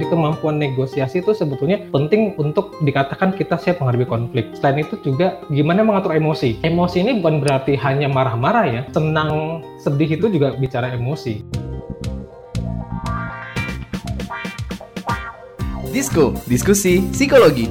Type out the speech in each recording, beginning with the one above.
Jadi kemampuan negosiasi itu sebetulnya penting untuk dikatakan kita siap menghadapi konflik. Selain itu juga gimana mengatur emosi. Emosi ini bukan berarti hanya marah-marah ya. Senang, sedih itu juga bicara emosi. Disko, diskusi psikologi.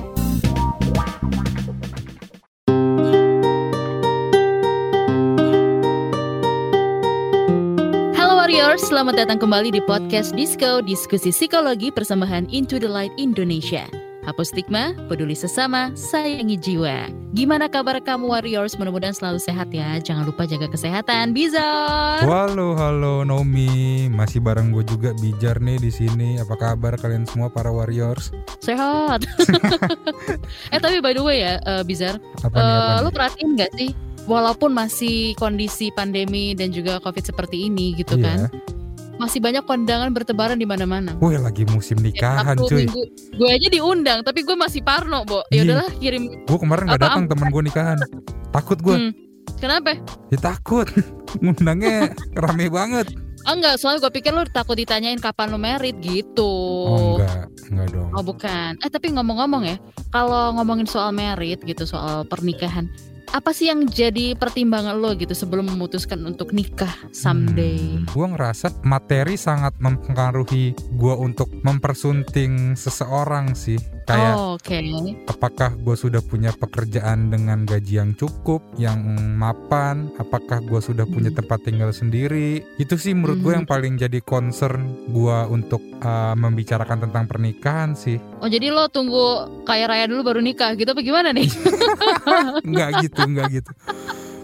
Warriors, selamat datang kembali di podcast Disco, diskusi psikologi persembahan Into the Light Indonesia. Hapus stigma, peduli sesama, sayangi jiwa. Gimana kabar kamu Warriors? Mudah-mudahan selalu sehat ya. Jangan lupa jaga kesehatan. Bizar. Halo, halo Nomi, masih bareng gue juga Bijar nih di sini. Apa kabar kalian semua para warriors? Sehat. eh tapi by the way ya, eh, Bizar, Apa nih apa eh, nih? lu perhatiin nggak sih? Walaupun masih kondisi pandemi dan juga COVID seperti ini gitu kan, Iya. masih banyak kondangan bertebaran di mana-mana. Wih lagi musim nikahan Sabtu, cuy. Minggu. Gue aja diundang, tapi gue masih parno, Bo. Ya Iya. udahlah, kirim. Gue kemarin gak datang temen gue nikahan. Takut gue, Hmm. Kenapa? ya takut. Ngundangnya rame banget. Oh enggak, soalnya gue pikir lu takut ditanyain kapan lu merit gitu. Oh enggak, enggak dong. Oh, bukan. Eh tapi ngomong-ngomong ya, kalau ngomongin soal merit gitu, soal pernikahan, apa sih yang jadi pertimbangan lo gitu sebelum memutuskan untuk nikah someday? gue ngerasa materi sangat mempengaruhi gue untuk mempersunting seseorang sih. Kayak Oh, oke. apakah gue sudah punya pekerjaan dengan gaji yang cukup, yang mapan, apakah gue sudah punya Hmm. tempat tinggal sendiri. Itu sih menurut gue Hmm. yang paling jadi concern gue untuk uh, membicarakan tentang pernikahan sih. Oh jadi lo tunggu kaya raya dulu baru nikah gitu apa gimana nih? Enggak gitu, enggak gitu.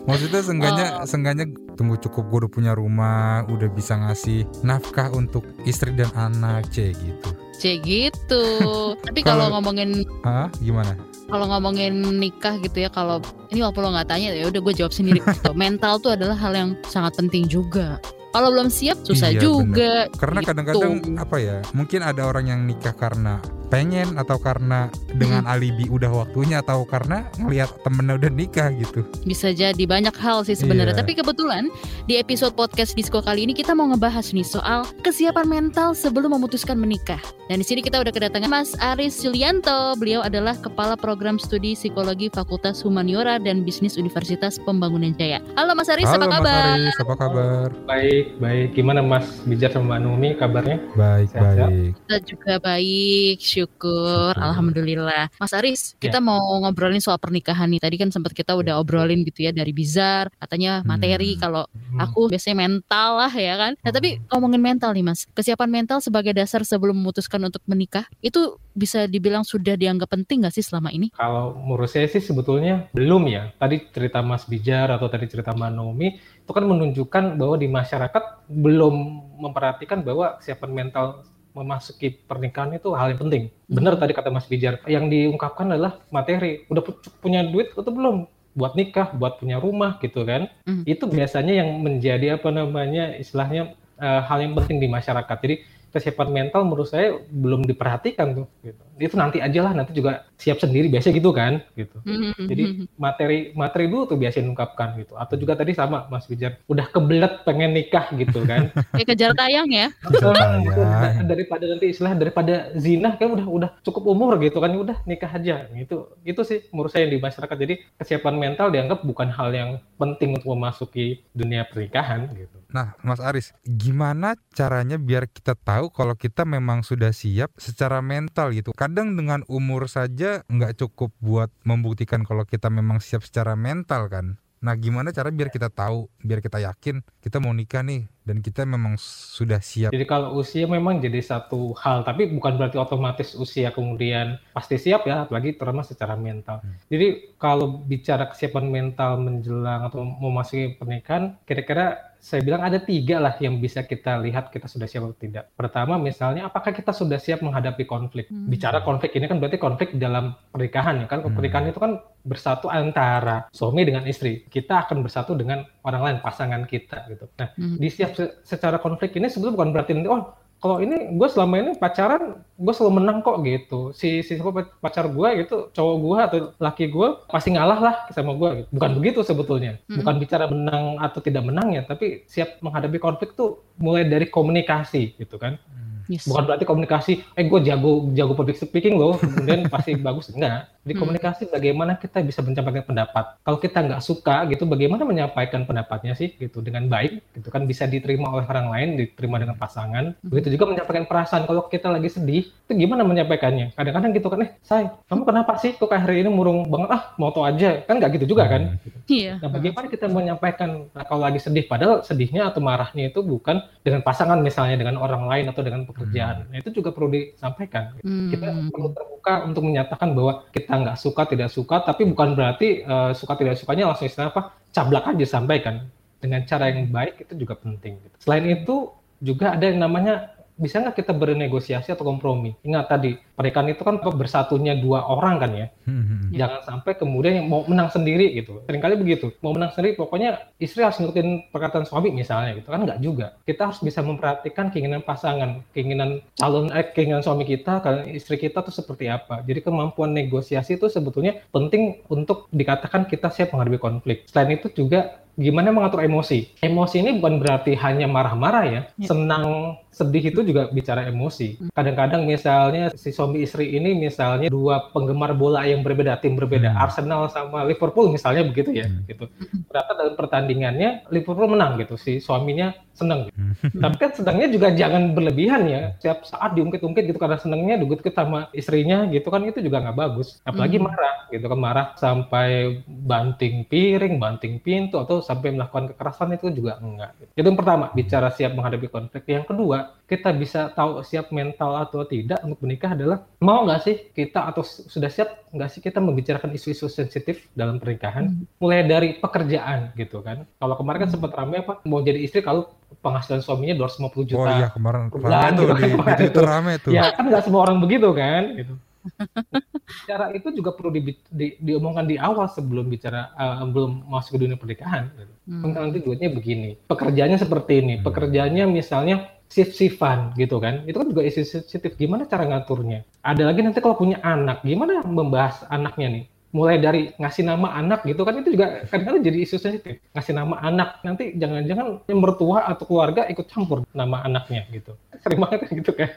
Maksudnya seenggaknya, Oh. seenggaknya tunggu cukup gue udah punya rumah, udah bisa ngasih nafkah untuk istri dan anak, c gitu. Cek gitu. Tapi kalau Kalau- ngomongin Ah, gimana? kalau ngomongin nikah gitu ya kalau ini walaupun lo nggak tanya ya udah gue jawab sendiri mental tuh adalah hal yang sangat penting juga kalau belum siap susah Iya, juga Karena Gitu. kadang-kadang apa ya, mungkin ada orang yang nikah karena pengen atau karena dengan alibi udah waktunya atau karena ngelihat temennya udah nikah gitu. bisa jadi banyak hal sih sebenarnya. Iya. tapi kebetulan di episode podcast disco kali ini kita mau ngebahas nih soal kesiapan mental sebelum memutuskan menikah. Dan di sini kita udah kedatangan Mas Aris Julianto. Beliau adalah kepala program studi psikologi Fakultas Humaniora dan Bisnis Universitas Pembangunan Jaya. Halo Mas Aris. Halo apa Mas kabar? Aris, apa kabar? Baik, baik. Gimana Mas Bijar sama Mbak Numi kabarnya? Baik, Sehat-sehat? baik. Kita juga baik, syukur, Syukur. alhamdulillah. Mas Aris, Ya. kita mau ngobrolin soal pernikahan nih. Tadi kan sempat kita udah obrolin gitu ya dari bizar, katanya materi. Hmm. Kalau Hmm. aku biasanya mental lah ya kan. Nah tapi ngomongin mental nih Mas, kesiapan mental sebagai dasar sebelum memutuskan untuk menikah itu bisa dibilang sudah dianggap penting gak sih selama ini? Kalau menurut saya sih sebetulnya belum ya. Tadi cerita Mas Bijar atau tadi cerita Mbak Naomi itu kan menunjukkan bahwa di masyarakat belum memperhatikan bahwa kesiapan mental memasuki pernikahan itu hal yang penting. Benar tadi kata Mas Bijar. Yang diungkapkan adalah materi. Udah pu- punya duit atau belum? Buat nikah, buat punya rumah gitu kan. Mhm. Itu biasanya yang menjadi apa namanya istilahnya eh, hal yang penting di masyarakat. Jadi kesiapan mental menurut saya belum diperhatikan tuh gitu. Itu nanti aja lah nanti juga siap sendiri biasanya gitu kan gitu. Jadi materi materi dulu tuh biasa diungkapkan gitu. Atau juga tadi sama Mas Bijar udah kebelet pengen nikah gitu kan. Kayak kejar tayang ya. Kejar tayang. daripada nanti istilah daripada zina kan udah udah cukup umur gitu kan udah nikah aja gitu. Itu sih menurut saya yang di masyarakat. Jadi kesiapan mental dianggap bukan hal yang penting untuk memasuki dunia pernikahan gitu. Nah, Mas Aris, gimana caranya biar kita tahu kalau kita memang sudah siap secara mental gitu? Kadang dengan umur saja nggak cukup buat membuktikan kalau kita memang siap secara mental kan? Nah, gimana cara biar kita tahu, biar kita yakin kita mau nikah nih dan kita memang sudah siap? Jadi kalau usia memang jadi satu hal, tapi bukan berarti otomatis usia kemudian pasti siap ya, apalagi terutama secara mental. Jadi kalau bicara kesiapan mental menjelang atau memasuki pernikahan, kira-kira saya bilang ada tiga lah yang bisa kita lihat kita sudah siap atau tidak. Pertama misalnya apakah kita sudah siap menghadapi konflik. Hmm. Bicara konflik ini kan berarti konflik dalam pernikahan ya kan. Hmm. Pernikahan itu kan bersatu antara suami dengan istri. Kita akan bersatu dengan orang lain, pasangan kita gitu. Nah, Hmm. di siap se- secara konflik ini sebetulnya bukan berarti nanti oh kalau ini gue selama ini pacaran gue selalu menang kok gitu si si pacar gue gitu cowok gue atau laki gue pasti ngalah lah sama gue gitu. bukan begitu sebetulnya Mm-mm. bukan bicara menang atau tidak menang ya tapi siap menghadapi konflik tuh mulai dari komunikasi gitu kan Yes. Bukan berarti komunikasi, eh gue jago jago public speaking loh, kemudian pasti bagus. Enggak. Di Hmm. komunikasi bagaimana kita bisa menyampaikan pendapat. Kalau kita nggak suka gitu, bagaimana menyampaikan pendapatnya sih gitu dengan baik, gitu kan bisa diterima oleh orang lain, diterima dengan pasangan. Hmm. Begitu juga menyampaikan perasaan. Kalau kita lagi sedih, itu gimana menyampaikannya? Kadang-kadang gitu kan, eh, say, kamu kenapa sih kok kayak hari ini murung banget? Ah, moto aja. Kan nggak gitu juga kan? Iya. Nah, bagaimana kita menyampaikan nah, kalau lagi sedih, padahal sedihnya atau marahnya itu bukan dengan pasangan misalnya, dengan orang lain atau dengan pekerjaan. Nah, itu juga perlu disampaikan. Kita Hmm. perlu terbuka untuk menyatakan bahwa kita nggak suka, tidak suka, tapi bukan berarti eh, suka tidak sukanya langsung istilah apa, cablak aja sampaikan. Dengan cara yang baik itu juga penting. gitu. Selain itu juga ada yang namanya bisa nggak kita bernegosiasi atau kompromi? Ingat tadi pernikahan itu kan bersatunya dua orang kan ya. Hmm. Ya. Jangan sampai kemudian yang mau menang sendiri gitu. Seringkali begitu. Mau menang sendiri pokoknya istri harus ngikutin perkataan suami misalnya gitu kan nggak juga. Kita harus bisa memperhatikan keinginan pasangan, keinginan calon eh, keinginan suami kita, keinginan istri kita tuh seperti apa. Jadi kemampuan negosiasi itu sebetulnya penting untuk dikatakan kita siap menghadapi konflik. Selain itu juga gimana mengatur emosi. Emosi ini bukan berarti hanya marah-marah ya. Ya. Senang, sedih itu juga bicara emosi. Kadang-kadang misalnya si suami istri ini misalnya dua penggemar bola yang berbeda, tim berbeda, Hmm. Arsenal sama Liverpool misalnya begitu ya, Hmm. gitu. Ternyata dalam pertandingannya Liverpool menang gitu, si suaminya seneng. Gitu. Tapi kan senangnya juga jangan berlebihan ya. Setiap saat diungkit-ungkit gitu karena senangnya diungkit sama istrinya gitu kan itu juga nggak bagus. Apalagi Hmm. marah gitu kan marah sampai banting piring, banting pintu atau sampai melakukan kekerasan itu juga enggak. Itu yang pertama, bicara siap menghadapi konflik. Yang kedua, kita bisa tahu siap mental atau tidak untuk menikah adalah mau nggak sih kita atau su- sudah siap nggak sih kita membicarakan isu-isu sensitif dalam pernikahan Hmm. mulai dari pekerjaan gitu kan kalau kemarin kan sempat ramai apa mau jadi istri kalau penghasilan suaminya 250 Oh juta iya kemarin Bulan rame gitu di, kan, di kemarin Twitter tuh. rame tuh. ya kan nggak semua orang begitu kan gitu cara itu juga perlu di- di- diomongkan di awal sebelum bicara eh, belum masuk ke dunia pernikahan gitu. Hmm. Kan nanti duitnya begini pekerjaannya seperti ini pekerjaannya misalnya shift-shiftan gitu kan. Itu kan juga isu sensitif gimana cara ngaturnya? Ada lagi nanti kalau punya anak gimana membahas anaknya nih? Mulai dari ngasih nama anak gitu kan itu juga kadang-kadang jadi isu sensitif. Ngasih nama anak nanti jangan-jangan yang mertua atau keluarga ikut campur nama anaknya gitu. Sering banget gitu kan.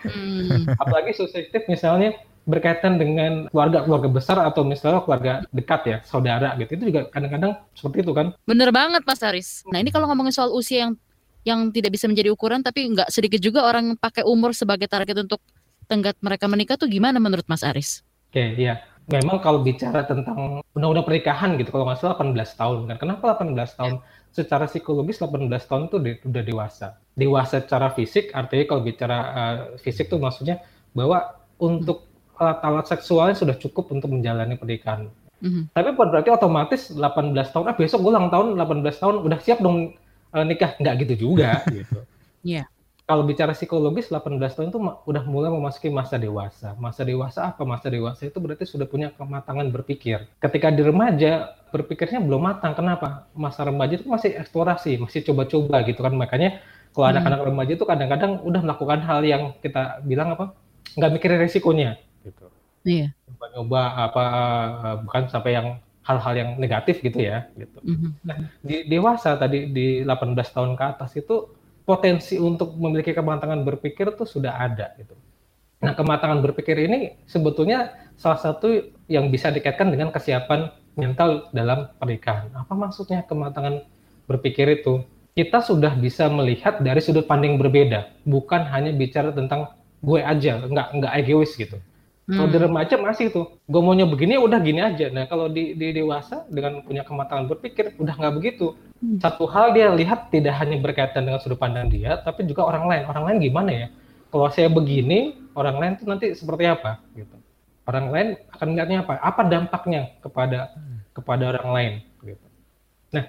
Hmm. apalagi isu sensitif misalnya berkaitan dengan keluarga-keluarga besar atau misalnya keluarga dekat ya saudara gitu. Itu juga kadang-kadang seperti itu kan. Bener banget Mas Aris. Nah ini kalau ngomongin soal usia yang yang tidak bisa menjadi ukuran, tapi nggak sedikit juga orang pakai umur sebagai target untuk tenggat mereka menikah tuh gimana menurut Mas Aris? Oke, iya. Memang kalau bicara tentang undang-undang pernikahan gitu, kalau nggak salah 18 tahun kan. Kenapa 18 tahun? Secara psikologis 18 tahun itu de- udah dewasa. Dewasa secara fisik, artinya kalau bicara uh, fisik tuh maksudnya bahwa untuk alat-alat seksualnya sudah cukup untuk menjalani pernikahan. Mhm. Tapi bukan berarti otomatis 18 tahun, ah besok gue ulang tahun 18 tahun, udah siap dong uh, nikah. Nggak gitu juga gitu. Iya. Kalau bicara psikologis 18 tahun itu udah mulai memasuki masa dewasa. Masa dewasa apa? Masa dewasa itu berarti sudah punya kematangan berpikir. Ketika di remaja berpikirnya belum matang. Kenapa? Masa remaja itu masih eksplorasi, masih coba-coba gitu kan. Makanya kalau Hmm. anak-anak remaja itu kadang-kadang udah melakukan hal yang kita bilang apa? nggak mikirin resikonya gitu. Iya. Coba-coba apa eh, bukan sampai yang hal-hal yang negatif gitu ya gitu Mhm. di dewasa tadi di 18 tahun ke atas itu potensi untuk memiliki kematangan berpikir tuh sudah ada gitu. Nah, kematangan berpikir ini sebetulnya salah satu yang bisa dikaitkan dengan kesiapan mental dalam pernikahan. Apa maksudnya kematangan berpikir itu? Kita sudah bisa melihat dari sudut pandang berbeda, bukan hanya bicara tentang gue aja, nggak nggak egois gitu. Kalau di Hmm. remaja masih tuh, gue maunya begini udah gini aja. Nah kalau di, di dewasa dengan punya kematangan berpikir udah nggak begitu. Hmm. Satu hal dia lihat tidak hanya berkaitan dengan sudut pandang dia, tapi juga orang lain. Orang lain gimana ya? Kalau saya begini, orang lain tuh nanti seperti apa? Gitu. Orang lain akan melihatnya apa? Apa dampaknya kepada kepada orang lain? Gitu. Nah,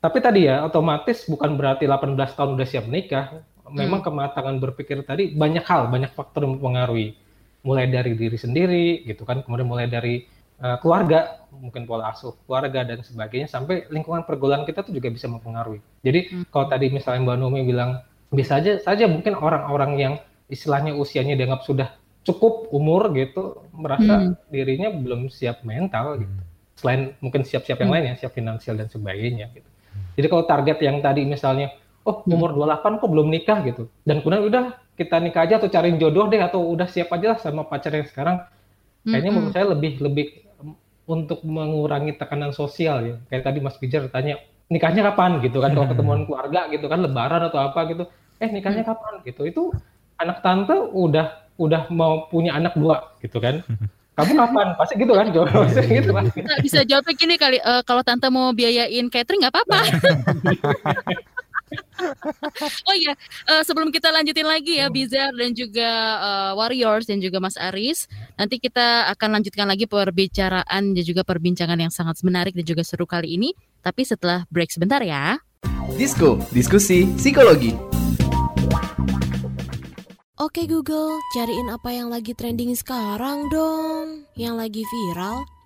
tapi tadi ya otomatis bukan berarti 18 tahun udah siap menikah. Memang kematangan berpikir tadi banyak hal, banyak faktor yang mempengaruhi mulai dari diri sendiri gitu kan. Kemudian mulai dari uh, keluarga mungkin pola asuh keluarga dan sebagainya sampai lingkungan pergaulan kita tuh juga bisa mempengaruhi. Jadi Hmm. kalau tadi misalnya Mbak Nomi bilang bisa aja saja mungkin orang-orang yang istilahnya usianya dianggap sudah cukup umur gitu merasa Hmm. dirinya belum siap mental gitu. Selain mungkin siap-siap yang Hmm. lain ya siap finansial dan sebagainya gitu. Jadi kalau target yang tadi misalnya oh umur 28 kok belum nikah? gitu. Dan kemudian udah kita nikah aja atau cariin jodoh deh atau udah siap aja lah sama pacar yang sekarang. Kayaknya Mm-mm. menurut saya lebih lebih em, untuk mengurangi tekanan sosial ya. Kayak tadi Mas Pijar tanya nikahnya kapan gitu kan kalau ketemuan keluarga gitu kan lebaran atau apa gitu. Eh nikahnya kapan gitu. Itu anak tante udah udah mau punya anak dua gitu kan. Kamu kapan? Pasti gitu kan jawabannya gitu kan. Kita bisa jawabnya gini kali, eh, kalau tante mau biayain catering nggak apa-apa. oh iya, eh, sebelum kita lanjutin lagi ya Bizar dan juga eh, Warriors dan juga Mas Aris, nanti kita akan lanjutkan lagi perbicaraan dan juga perbincangan yang sangat menarik dan juga seru kali ini. Tapi setelah break sebentar ya. Disko, diskusi psikologi. Oke Google, cariin apa yang lagi trending sekarang dong. Yang lagi viral,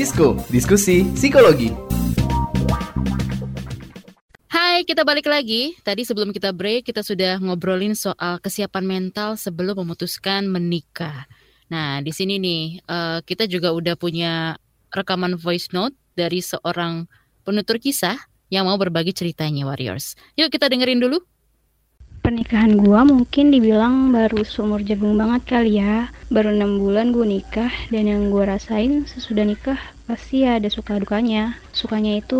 Disko, diskusi psikologi. Hai, kita balik lagi. Tadi sebelum kita break, kita sudah ngobrolin soal kesiapan mental sebelum memutuskan menikah. Nah, di sini nih, eh, kita juga udah punya rekaman voice note dari seorang penutur kisah yang mau berbagi ceritanya, Warriors. Yuk kita dengerin dulu. Pernikahan gua mungkin dibilang baru seumur jagung banget kali ya. Baru enam bulan gue nikah dan yang gue rasain sesudah nikah pasti ada suka dukanya. Sukanya itu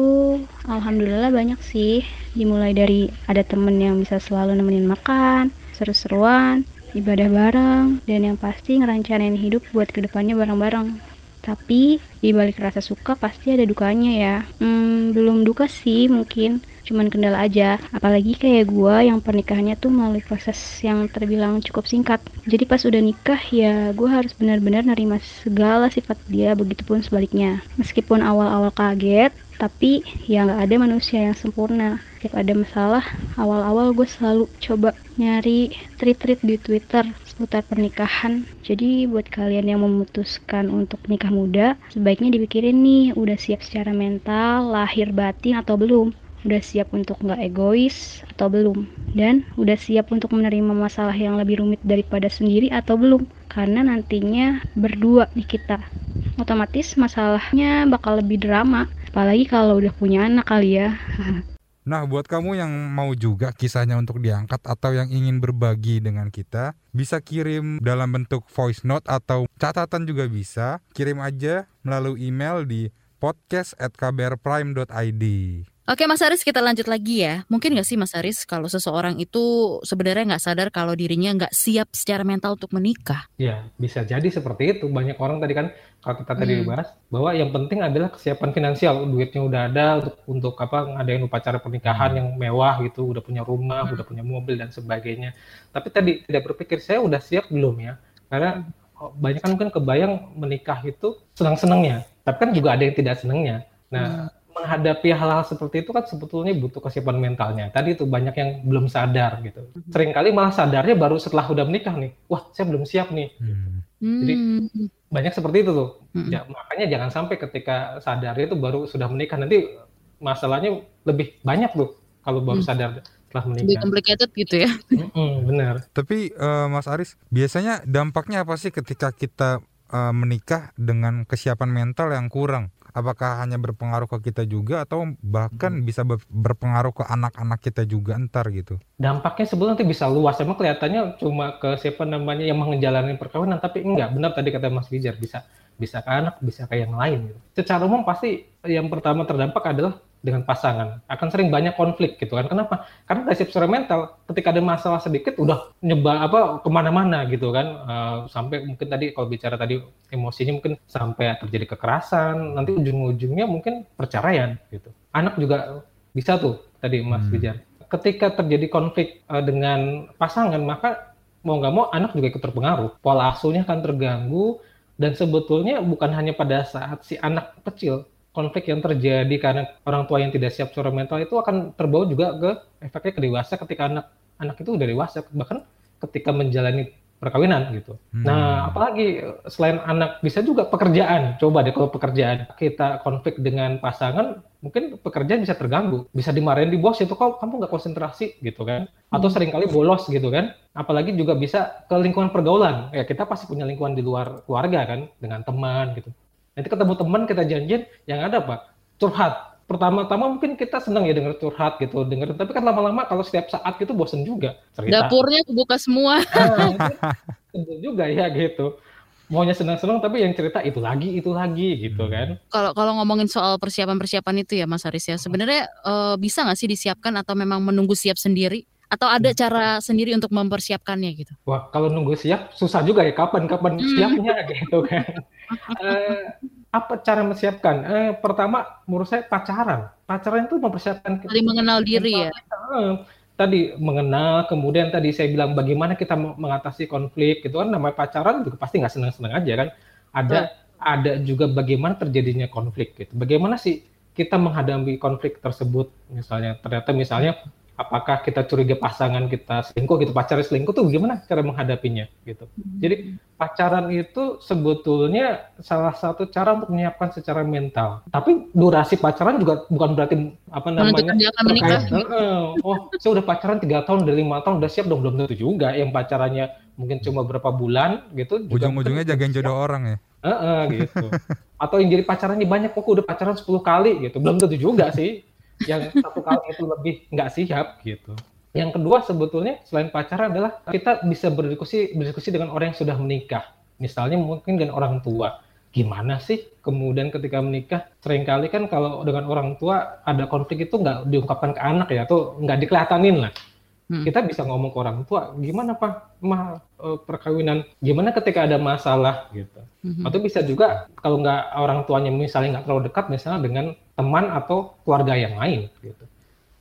alhamdulillah banyak sih. Dimulai dari ada temen yang bisa selalu nemenin makan, seru-seruan, ibadah bareng, dan yang pasti ngerencanain hidup buat ke depannya bareng-bareng. Tapi di balik rasa suka pasti ada dukanya ya. Hmm, belum duka sih mungkin, cuman kendala aja. Apalagi kayak gua yang pernikahannya tuh melalui proses yang terbilang cukup singkat. Jadi pas udah nikah ya gua harus benar-benar nerima segala sifat dia, begitupun sebaliknya. Meskipun awal-awal kaget, tapi ya nggak ada manusia yang sempurna. Setiap ada masalah, awal-awal gue selalu coba nyari tweet-tweet di Twitter seputar pernikahan. Jadi buat kalian yang memutuskan untuk nikah muda, sebaiknya dipikirin nih, udah siap secara mental, lahir batin atau belum? Udah siap untuk nggak egois atau belum? Dan udah siap untuk menerima masalah yang lebih rumit daripada sendiri atau belum? Karena nantinya berdua nih kita. Otomatis masalahnya bakal lebih drama. Apalagi kalau udah punya anak kali ya. Nah, buat kamu yang mau juga kisahnya untuk diangkat atau yang ingin berbagi dengan kita, bisa kirim dalam bentuk voice note atau catatan juga bisa. Kirim aja melalui email di podcast@kbrprime.id. Oke Mas Aris kita lanjut lagi ya. Mungkin nggak sih Mas Aris kalau seseorang itu sebenarnya nggak sadar kalau dirinya nggak siap secara mental untuk menikah? Ya, bisa jadi seperti itu. Banyak orang tadi kan kalau kita tadi Hmm. bahas bahwa yang penting adalah kesiapan finansial, duitnya udah ada untuk untuk apa ngadain upacara pernikahan yang mewah gitu, udah punya rumah, udah punya mobil dan sebagainya. Tapi tadi tidak berpikir saya udah siap belum ya? Karena oh, banyak kan mungkin kebayang menikah itu senang-senangnya, tapi kan juga ada yang tidak senangnya. Nah, menghadapi hal-hal seperti itu kan sebetulnya butuh kesiapan mentalnya. Tadi itu banyak yang belum sadar gitu. Mhm. Seringkali malah sadarnya baru setelah udah menikah nih. Wah, saya belum siap nih. Jadi Hmm. banyak seperti itu tuh. Mm-mm. Ya, makanya jangan sampai ketika sadar itu baru sudah menikah nanti masalahnya lebih banyak tuh kalau baru Hmm. sadar setelah Lebih menikah. complicated gitu ya. Mm-mm, benar. Tapi eh, Mas Aris, biasanya dampaknya apa sih ketika kita eh, menikah dengan kesiapan mental yang kurang? Apakah hanya berpengaruh ke kita juga atau bahkan bisa ber- berpengaruh ke anak-anak kita juga ntar gitu? Dampaknya sebenarnya nanti bisa luas. Emang kelihatannya cuma ke siapa namanya yang menjalani perkawinan, tapi enggak. Benar tadi kata Mas Bijar, bisa bisa ke anak, bisa ke yang lain. Gitu. Secara umum pasti yang pertama terdampak adalah dengan pasangan. Akan sering banyak konflik gitu kan. Kenapa? Karena dari secara mental, ketika ada masalah sedikit udah nyebar apa ke mana-mana gitu kan. Eh, sampai mungkin tadi kalau bicara tadi emosinya mungkin sampai terjadi kekerasan. Nanti ujung-ujungnya mungkin perceraian gitu. Anak juga bisa tuh tadi Mas Hmm. Bijar. Ketika terjadi konflik eh, dengan pasangan, maka mau nggak mau anak juga ikut terpengaruh. Pola asuhnya akan terganggu dan sebetulnya bukan hanya pada saat si anak kecil konflik yang terjadi karena orang tua yang tidak siap secara mental itu akan terbawa juga ke efeknya ke dewasa ketika anak anak itu udah dewasa bahkan ketika menjalani perkawinan gitu. Hmm. Nah, apalagi selain anak bisa juga pekerjaan. Coba deh kalau pekerjaan kita konflik dengan pasangan, mungkin pekerjaan bisa terganggu, bisa dimarahin di bos itu kok kamu nggak konsentrasi gitu kan? Atau sering kali bolos gitu kan? Apalagi juga bisa ke lingkungan pergaulan. Ya kita pasti punya lingkungan di luar keluarga kan, dengan teman gitu. Nanti ketemu teman kita janjian, yang ada apa? Curhat. Pertama-tama mungkin kita senang ya denger curhat gitu, denger. Tapi kan lama-lama kalau setiap saat gitu bosen juga cerita. Dapurnya kebuka semua. Tentu juga ya gitu. Maunya senang-senang tapi yang cerita itu lagi, itu lagi gitu kan. Kalau kalau ngomongin soal persiapan-persiapan itu ya Mas Aris ya, sebenarnya eh, bisa nggak sih disiapkan atau memang menunggu siap sendiri? Atau ada cara sendiri untuk mempersiapkannya gitu? Wah, kalau nunggu siap susah juga ya kapan-kapan Hmm. siapnya gitu kan. Eh, apa cara menyiapkan? Eh, pertama menurut saya pacaran. Pacaran itu mempersiapkan Saling mengenal diri ya. Eh, tadi mengenal, kemudian tadi saya bilang bagaimana kita me- mengatasi konflik gitu kan namanya pacaran juga pasti nggak senang-senang aja kan. Ada ada juga bagaimana terjadinya konflik gitu. Bagaimana sih kita menghadapi konflik tersebut misalnya ternyata misalnya apakah kita curiga pasangan kita selingkuh gitu pacarnya selingkuh tuh gimana cara menghadapinya gitu. Jadi pacaran itu sebetulnya salah satu cara untuk menyiapkan secara mental. Tapi durasi pacaran juga bukan berarti apa namanya akan menikah. terkait, "Heeh, oh saya udah pacaran tiga tahun udah lima tahun udah siap dong belum tentu juga yang pacarannya mungkin cuma berapa bulan gitu Ujung-ujungnya jagain jodoh orang ya. Heeh, gitu. Atau yang jadi pacarannya banyak kok udah pacaran 10 kali gitu. Belum tentu juga sih. Yang satu kali itu lebih nggak siap gitu. Yang kedua sebetulnya selain pacaran adalah kita bisa berdiskusi berdiskusi dengan orang yang sudah menikah. Misalnya mungkin dengan orang tua. Gimana sih kemudian ketika menikah sering kali kan kalau dengan orang tua ada konflik itu nggak diungkapkan ke anak ya atau nggak dikelihatanin lah Hmm. kita bisa ngomong ke orang tua gimana pak mah eh, perkawinan gimana ketika ada masalah gitu Mhm. atau bisa juga kalau nggak orang tuanya misalnya nggak terlalu dekat misalnya dengan teman atau keluarga yang lain gitu.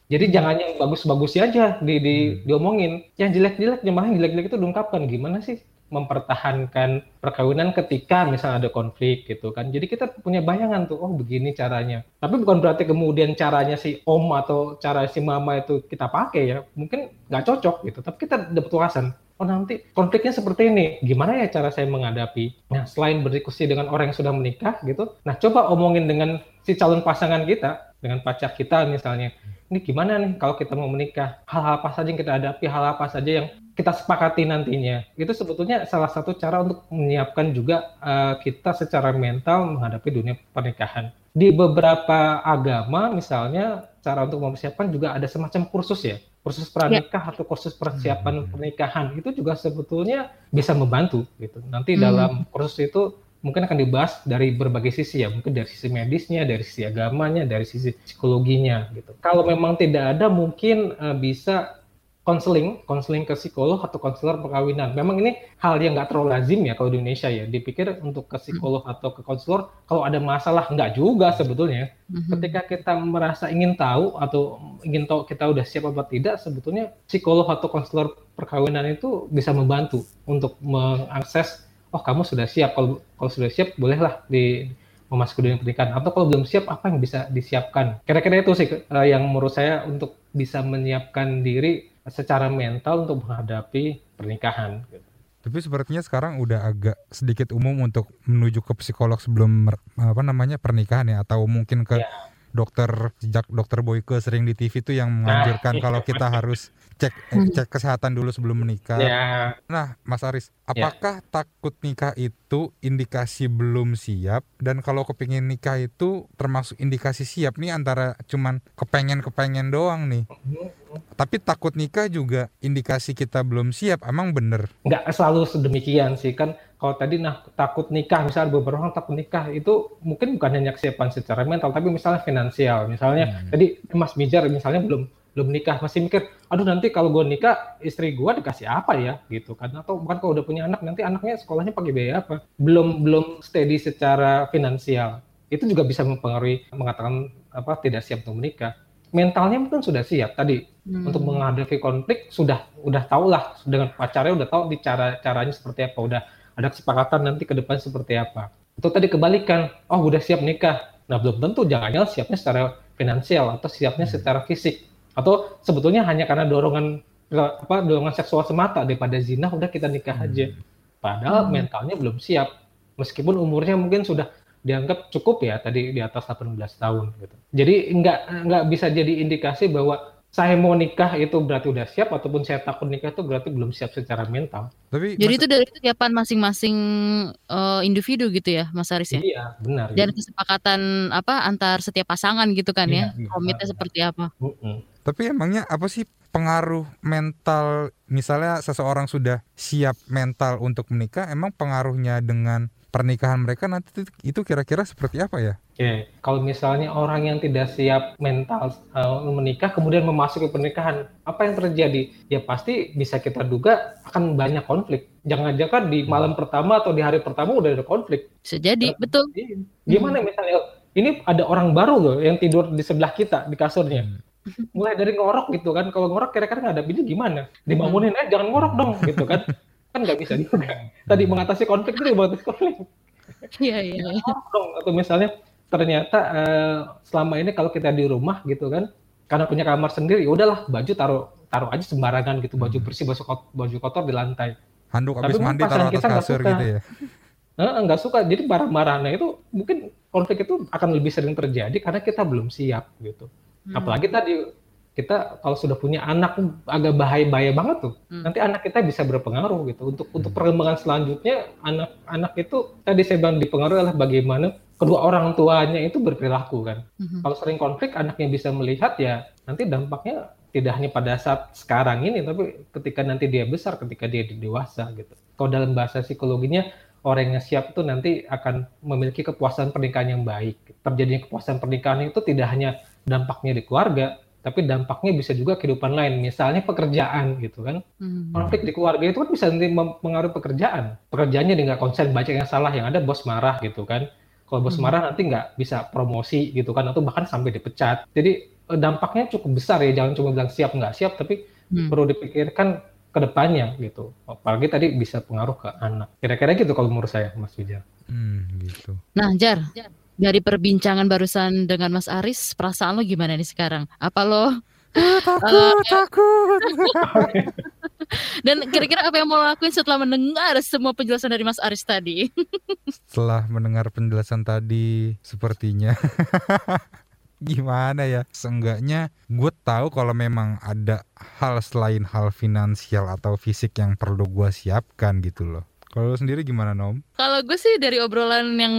Jadi jangan yang bagus-bagusnya aja di, di- diomongin. Yang jelek-jelek yang jelek-jelek itu diungkapkan. Gimana sih mempertahankan perkawinan ketika misalnya ada konflik gitu kan. Jadi kita punya bayangan tuh oh begini caranya. Tapi bukan berarti kemudian caranya si om atau cara si mama itu kita pakai ya. Mungkin nggak cocok gitu tapi kita dapat wawasan. Oh nanti konfliknya seperti ini. Gimana ya cara saya menghadapi? Nah selain berdiskusi dengan orang yang sudah menikah gitu nah coba omongin dengan si calon pasangan kita dengan pacar kita misalnya. Ini gimana nih kalau kita mau menikah? Hal-hal apa saja yang kita hadapi? Hal apa saja yang kita sepakati nantinya. Itu sebetulnya salah satu cara untuk menyiapkan juga eh, kita secara mental menghadapi dunia pernikahan. Di beberapa agama misalnya cara untuk mempersiapkan juga ada semacam kursus ya. Kursus pranikah atau kursus persiapan pernikahan. Itu juga sebetulnya bisa membantu gitu. Nanti Hmm. dalam kursus itu mungkin akan dibahas dari berbagai sisi ya. Mungkin dari sisi medisnya dari sisi agamanya dari sisi psikologinya gitu. Kalau memang tidak ada mungkin eh, bisa konseling konseling ke psikolog atau konselor perkawinan. Memang ini hal yang nggak terlalu lazim ya kalau di Indonesia ya. Dipikir untuk ke psikolog atau ke konselor kalau ada masalah nggak juga sebetulnya. Mhm. ketika kita merasa ingin tahu atau ingin tahu kita udah siap apa tidak sebetulnya psikolog atau konselor perkawinan itu bisa membantu untuk mengakses oh kamu sudah siap. Kalau kalau sudah siap bolehlah di memasuki dunia pernikahan atau kalau belum siap apa yang bisa disiapkan? Kira-kira itu sih uh, yang menurut saya untuk bisa menyiapkan diri secara mental untuk menghadapi pernikahan gitu. Tapi sepertinya sekarang udah agak sedikit umum untuk menuju ke psikolog sebelum apa namanya pernikahan ya? Atau mungkin ke yeah dokter sejak dokter Boyke sering di TV itu yang menganjurkan nah, kalau kita harus cek eh, cek kesehatan dulu sebelum menikah. Ya. Nah, Mas Aris, apakah ya. takut nikah itu indikasi belum siap dan kalau kepingin nikah itu termasuk indikasi siap nih antara cuman kepengen-kepengen doang nih. Tapi takut nikah juga indikasi kita belum siap, emang bener? Nggak selalu sedemikian sih kan kalau tadi nah takut nikah misalnya beberapa orang takut nikah itu mungkin bukan hanya kesiapan secara mental tapi misalnya finansial misalnya hmm. tadi Mas Mijar misalnya belum belum nikah masih mikir aduh nanti kalau gue nikah istri gue dikasih apa ya gitu kan atau bukan kalau udah punya anak nanti anaknya sekolahnya pakai biaya apa belum belum steady secara finansial itu juga bisa mempengaruhi mengatakan apa tidak siap untuk menikah mentalnya mungkin sudah siap tadi hmm. untuk menghadapi konflik sudah udah tahu lah dengan pacarnya udah tahu di cara caranya seperti apa udah ada kesepakatan nanti ke depan seperti apa. Itu tadi kebalikan, oh udah siap nikah. Nah belum tentu, jangan-jangan siapnya secara finansial atau siapnya hmm. secara fisik. Atau sebetulnya hanya karena dorongan apa dorongan seksual semata daripada zina udah kita nikah hmm. aja. Padahal hmm. mentalnya belum siap. Meskipun umurnya mungkin sudah dianggap cukup ya tadi di atas 18 tahun gitu. Jadi nggak nggak bisa jadi indikasi bahwa saya mau nikah itu berarti udah siap ataupun saya takut nikah itu berarti belum siap secara mental. Tapi jadi itu dari kesiapan masing-masing uh, individu gitu ya, Mas Aris ya? Iya, benar. Dan gitu. kesepakatan apa antar setiap pasangan gitu kan iya, ya, iya, komitnya iya. seperti apa? Uh -uh. Tapi emangnya apa sih pengaruh mental misalnya seseorang sudah siap mental untuk menikah, emang pengaruhnya dengan pernikahan mereka nanti itu kira-kira seperti apa ya? Oke, kalau misalnya orang yang tidak siap mental uh, menikah kemudian memasuki pernikahan, apa yang terjadi? Ya pasti bisa kita duga akan banyak konflik. Jangan-jangan di hmm. malam pertama atau di hari pertama udah ada konflik. Bisa jadi, nah, betul. Gimana hmm. misalnya ini ada orang baru loh yang tidur di sebelah kita di kasurnya. Hmm mulai dari ngorok gitu kan. Kalau ngorok kira-kira nggak ada bini gimana? Dibangunin eh jangan ngorok dong gitu kan. Kan nggak bisa juga. Tadi mengatasi konflik itu mengatasi konflik iya iya. Atau misalnya ternyata uh, selama ini kalau kita di rumah gitu kan karena punya kamar sendiri ya udahlah baju taruh taruh aja sembarangan gitu. Baju hmm. bersih baju kotor, baju kotor di lantai. Handuk habis Tapi mandi taruh atas kasur gitu ya? Nggak suka. Jadi marah-marahnya itu mungkin konflik itu akan lebih sering terjadi karena kita belum siap gitu hmm. apalagi tadi kita kalau sudah punya anak agak bahaya-bahaya banget tuh. Hmm. Nanti anak kita bisa berpengaruh gitu. Untuk untuk perkembangan selanjutnya anak-anak itu tadi saya bilang dipengaruhi oleh bagaimana kedua orang tuanya itu berperilaku kan. Hmm. Kalau sering konflik anaknya bisa melihat ya nanti dampaknya tidak hanya pada saat sekarang ini tapi ketika nanti dia besar, ketika dia dewasa gitu. Kalau dalam bahasa psikologinya orang yang siap itu nanti akan memiliki kepuasan pernikahan yang baik. Terjadinya kepuasan pernikahan itu tidak hanya dampaknya di keluarga, tapi dampaknya bisa juga kehidupan lain, misalnya pekerjaan gitu kan. Hmm. Konflik di keluarga itu kan bisa nanti mempengaruhi pekerjaan. Pekerjaannya dia nggak konsen baca yang salah, yang ada bos marah gitu kan. Kalau bos hmm. marah nanti nggak bisa promosi gitu kan, atau bahkan sampai dipecat. Jadi eh, dampaknya cukup besar ya, jangan cuma bilang siap nggak siap, tapi hmm. perlu dipikirkan ke depannya gitu. Apalagi tadi bisa pengaruh ke anak. Kira-kira gitu kalau menurut saya, Mas Wijar. Hmm, gitu. Nah, Jar, dari perbincangan barusan dengan Mas Aris, perasaan lo gimana nih sekarang? Apa lo ah, takut, uh, takut. Dan kira-kira apa yang mau lakuin setelah mendengar semua penjelasan dari Mas Aris tadi? setelah mendengar penjelasan tadi, sepertinya gimana ya? Seenggaknya gue tahu kalau memang ada hal selain hal finansial atau fisik yang perlu gue siapkan gitu loh. Kalau sendiri gimana Nom? Kalau gue sih dari obrolan yang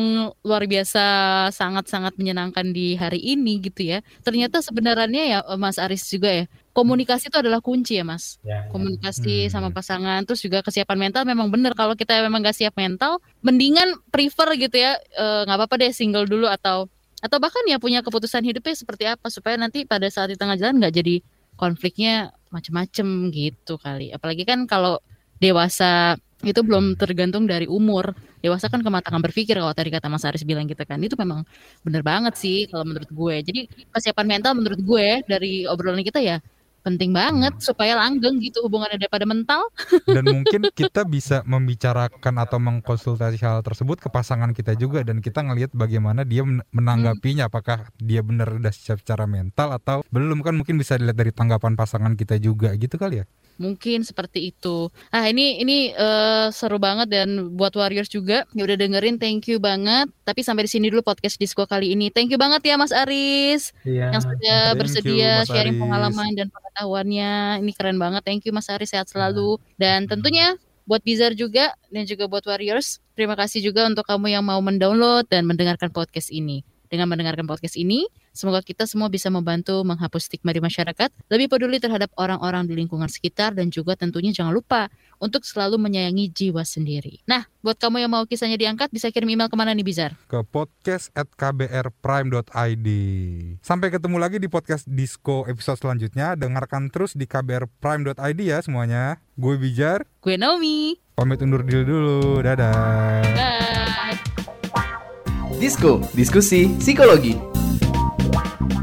luar biasa sangat-sangat menyenangkan di hari ini gitu ya. Ternyata sebenarnya ya Mas Aris juga ya. Komunikasi itu adalah kunci ya Mas. Ya, ya. Komunikasi hmm. sama pasangan. Terus juga kesiapan mental memang benar. Kalau kita memang gak siap mental. Mendingan prefer gitu ya. Eh, nggak e, apa-apa deh single dulu atau atau bahkan ya punya keputusan hidupnya seperti apa supaya nanti pada saat di tengah jalan nggak jadi konfliknya macem-macem gitu kali apalagi kan kalau dewasa itu belum tergantung dari umur. Dewasa kan kematangan berpikir kalau tadi kata Mas Aris bilang gitu kan. Itu memang bener banget sih kalau menurut gue. Jadi kesiapan mental menurut gue dari obrolan kita ya penting banget supaya langgeng gitu hubungannya daripada mental. dan mungkin kita bisa membicarakan atau mengkonsultasi hal tersebut ke pasangan kita juga dan kita ngelihat bagaimana dia men- menanggapinya apakah dia benar udah siap secara mental atau belum kan mungkin bisa dilihat dari tanggapan pasangan kita juga gitu kali ya Mungkin seperti itu. Ah ini ini eh, seru banget dan buat warriors juga ya udah dengerin thank you banget. Tapi sampai di sini dulu podcast disco kali ini. Thank you banget ya Mas Aris Iya. yang sudah Thank you, bersedia Mas sharing Aris. pengalaman dan pengetahuannya. Ini keren banget. Thank you Mas Aris sehat selalu. Dan tentunya buat Bizar juga dan juga buat Warriors, terima kasih juga untuk kamu yang mau mendownload dan mendengarkan podcast ini. Dengan mendengarkan podcast ini, semoga kita semua bisa membantu menghapus stigma di masyarakat, lebih peduli terhadap orang-orang di lingkungan sekitar dan juga tentunya jangan lupa untuk selalu menyayangi jiwa sendiri. Nah, buat kamu yang mau kisahnya diangkat bisa kirim email ke mana nih Bizar? ke podcast at kbrprime.id sampai ketemu lagi di podcast disco episode selanjutnya dengarkan terus di kbrprime.id ya semuanya gue Bijar Gue Naomi. pamit undur diri dulu dadah Bye. Disko, diskusi psikologi. Wow.